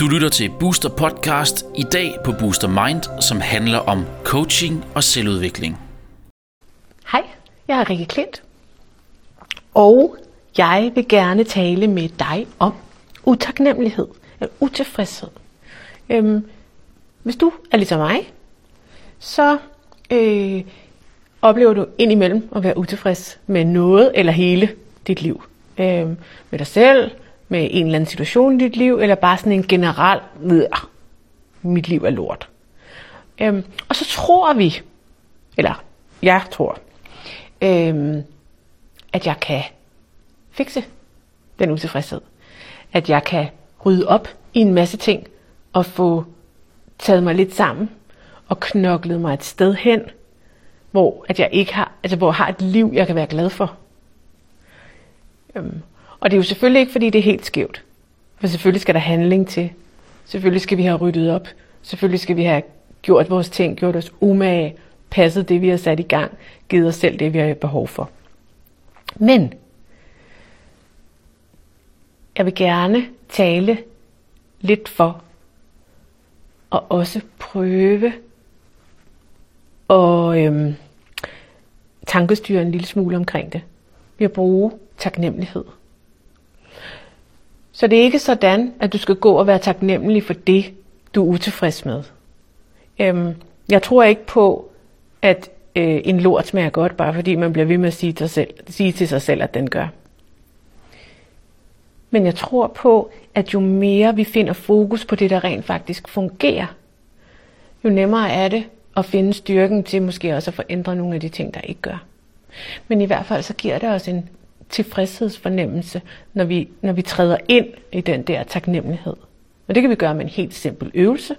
Du lytter til Booster Podcast i dag på Booster Mind, som handler om coaching og selvudvikling. Hej, jeg er Rikke Klint, og jeg vil gerne tale med dig om utaknemmelighed, eller utilfredshed. Øhm, hvis du er ligesom mig, så øh, oplever du indimellem at være utilfreds med noget eller hele dit liv. Øh, med dig selv, med en eller anden situation i dit liv, eller bare sådan en generel, mit liv er lort. Øh, og så tror vi, eller jeg tror, øh, at jeg kan fikse den utilfredshed. At jeg kan rydde op i en masse ting og få taget mig lidt sammen og knoklet mig et sted hen, hvor at jeg ikke har, altså hvor jeg har et liv, jeg kan være glad for. Øhm, og det er jo selvfølgelig ikke, fordi det er helt skævt. For selvfølgelig skal der handling til. Selvfølgelig skal vi have ryddet op. Selvfølgelig skal vi have gjort vores ting, gjort os umage, passet det, vi har sat i gang, givet os selv det, vi har behov for. Men jeg vil gerne tale lidt for, og også prøve at øhm, tankestyre en lille smule omkring det. Ved at bruge taknemmelighed. Så det er ikke sådan, at du skal gå og være taknemmelig for det, du er utilfreds med. Øhm, jeg tror ikke på, at øh, en lort smager godt, bare fordi man bliver ved med at sige til, sig selv, sige til sig selv, at den gør. Men jeg tror på, at jo mere vi finder fokus på det, der rent faktisk fungerer, jo nemmere er det at finde styrken til måske også at forændre nogle af de ting, der ikke gør. Men i hvert fald så giver det os en tilfredshedsfornemmelse, når vi, når vi træder ind i den der taknemmelighed. Og det kan vi gøre med en helt simpel øvelse.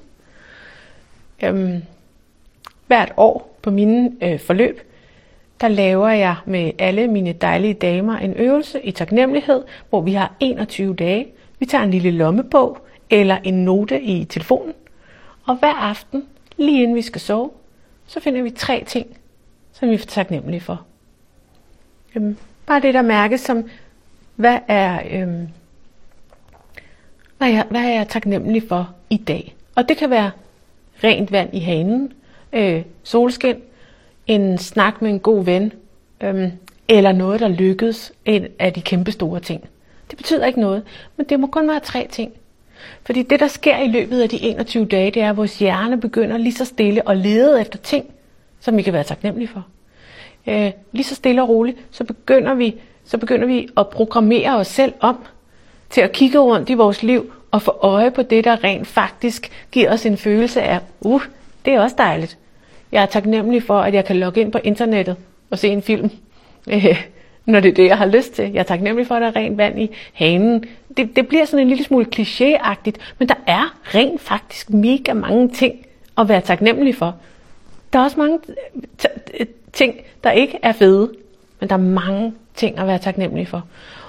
Øhm, hvert år på mine øh, forløb, der laver jeg med alle mine dejlige damer en øvelse i taknemmelighed, hvor vi har 21 dage. Vi tager en lille lommebog eller en note i telefonen, og hver aften, lige inden vi skal sove, så finder vi tre ting, som vi er taknemmelige for. Øhm, bare det, der mærkes som, hvad er, øhm, hvad, er, hvad er jeg taknemmelig for i dag? Og det kan være rent vand i hanen, øh, solskin, en snak med en god ven, øhm, eller noget, der lykkedes, en af de kæmpe store ting. Det betyder ikke noget, men det må kun være tre ting. Fordi det, der sker i løbet af de 21 dage, det er, at vores hjerne begynder lige så stille at lede efter ting, som vi kan være taknemmelige for. Øh, lige så stille og roligt, så begynder, vi, så begynder vi at programmere os selv om til at kigge rundt i vores liv og få øje på det, der rent faktisk giver os en følelse af, uh, det er også dejligt. Jeg er taknemmelig for, at jeg kan logge ind på internettet og se en film, øh, når det er det, jeg har lyst til. Jeg er taknemmelig for, at der er rent vand i hanen. Det, det bliver sådan en lille smule klichéagtigt, men der er rent faktisk mega mange ting at være taknemmelig for. Der er også mange ting, der ikke er fede, men der er mange ting at være taknemmelig for.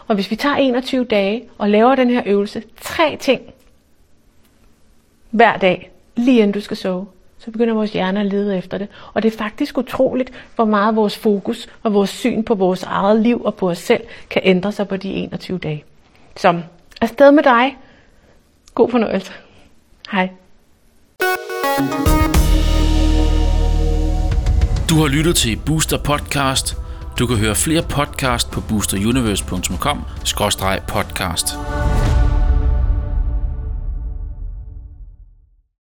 Og hvis vi tager 21 dage og laver den her øvelse, tre ting hver dag, lige inden du skal sove, så begynder vores hjerne at lede efter det. Og det er faktisk utroligt, hvor meget vores fokus og vores syn på vores eget liv og på os selv kan ændre sig på de 21 dage. Så afsted med dig. God fornøjelse. Hej. Du har lyttet til Booster Podcast. Du kan høre flere podcast på boosteruniverse.com-podcast.